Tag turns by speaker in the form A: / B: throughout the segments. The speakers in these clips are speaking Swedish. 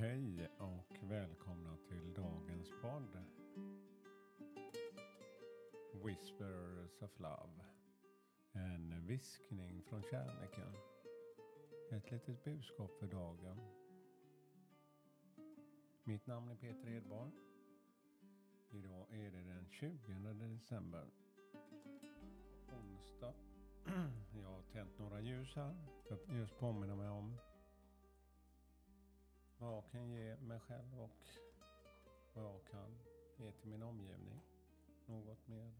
A: Hej och välkomna till dagens podd. Whispers of Love. En viskning från kärleken. Ett litet budskap för dagen. Mitt namn är Peter Edborg. Idag är det den 20 december. Onsdag. Jag har tänt några ljus här för att just påminna mig om vad jag kan ge mig själv och vad jag kan ge till min omgivning. Något mer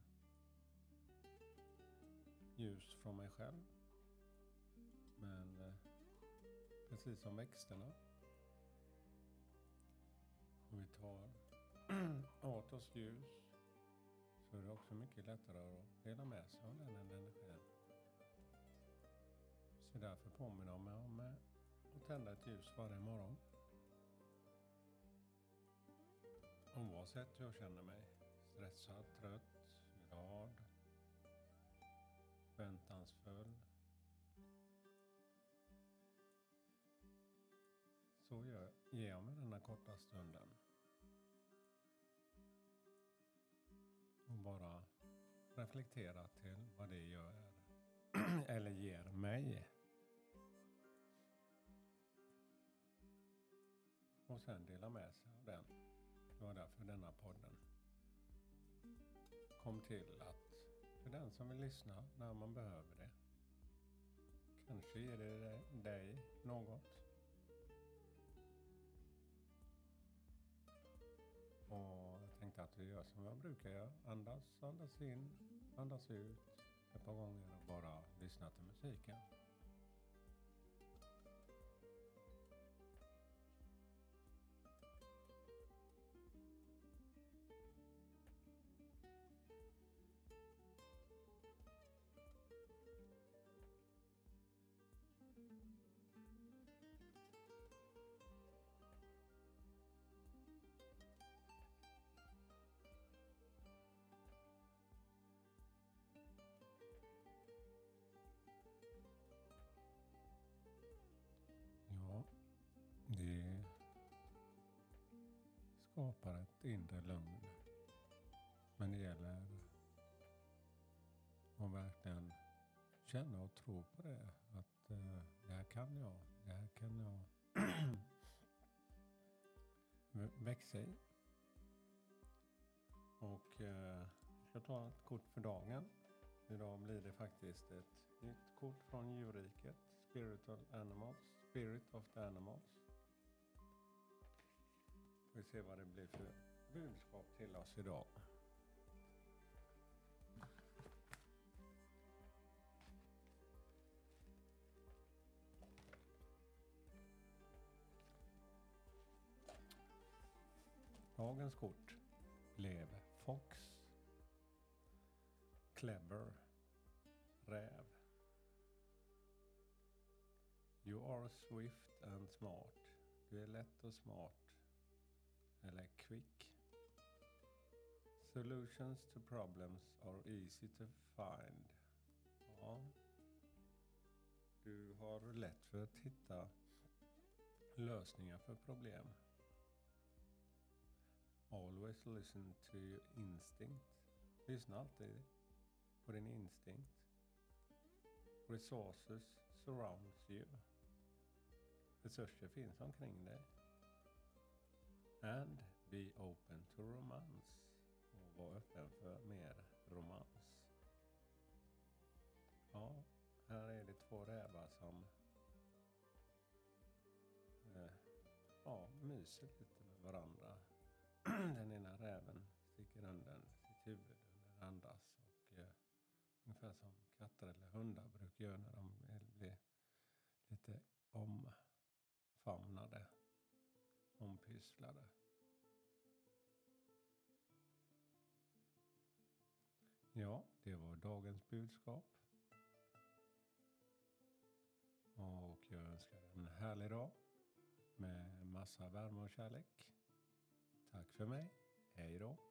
A: ljus från mig själv. Men eh, precis som växterna. Och vi tar åt oss ljus så är det också mycket lättare att dela med sig av den energin. Så därför påminner jag mig om att tända ett ljus varje morgon. Oavsett hur jag känner mig. Stressad, trött, glad, förväntansfull. Så gör, ger jag mig denna korta stunden. Och bara reflektera till vad det gör eller ger mig. Och sen dela med sig av den. Det var därför denna podden kom till att för den som vill lyssna när man behöver det. Kanske ger det dig något. Och jag tänkte att vi gör som jag brukar göra. Andas, andas in, andas ut ett par gånger och bara lyssna till musiken. Skapar ett inre lugn. Men det gäller att verkligen känna och tro på det. Att eh, det här kan jag, det här kan jag växa i. Och eh, jag ska ta ett kort för dagen. Idag blir det faktiskt ett nytt kort från djurriket. Spiritual Animals. Spirit of the Animals. Vi se vad det blir för budskap till oss idag. Dagens kort blev Fox. Clever. Räv. You are swift and smart. Du är lätt och smart. Eller quick. Solutions to problems are easy to find. Ja. Du har lätt för att hitta lösningar för problem. Always listen to your instinct. Lyssna alltid på din instinkt. Resources surrounds you. Resurser finns omkring dig. And be open to romance. Och var öppen för mer romans. Ja, här är det två rävar som eh, ja, myser lite med varandra. Den ena räven sticker undan sitt huvud under andas. Och, eh, ungefär som katter eller hundar brukar göra när de blir lite om sysslade. Ja, det var dagens budskap. Och jag önskar en härlig dag med massa värme och kärlek. Tack för mig. Hej då.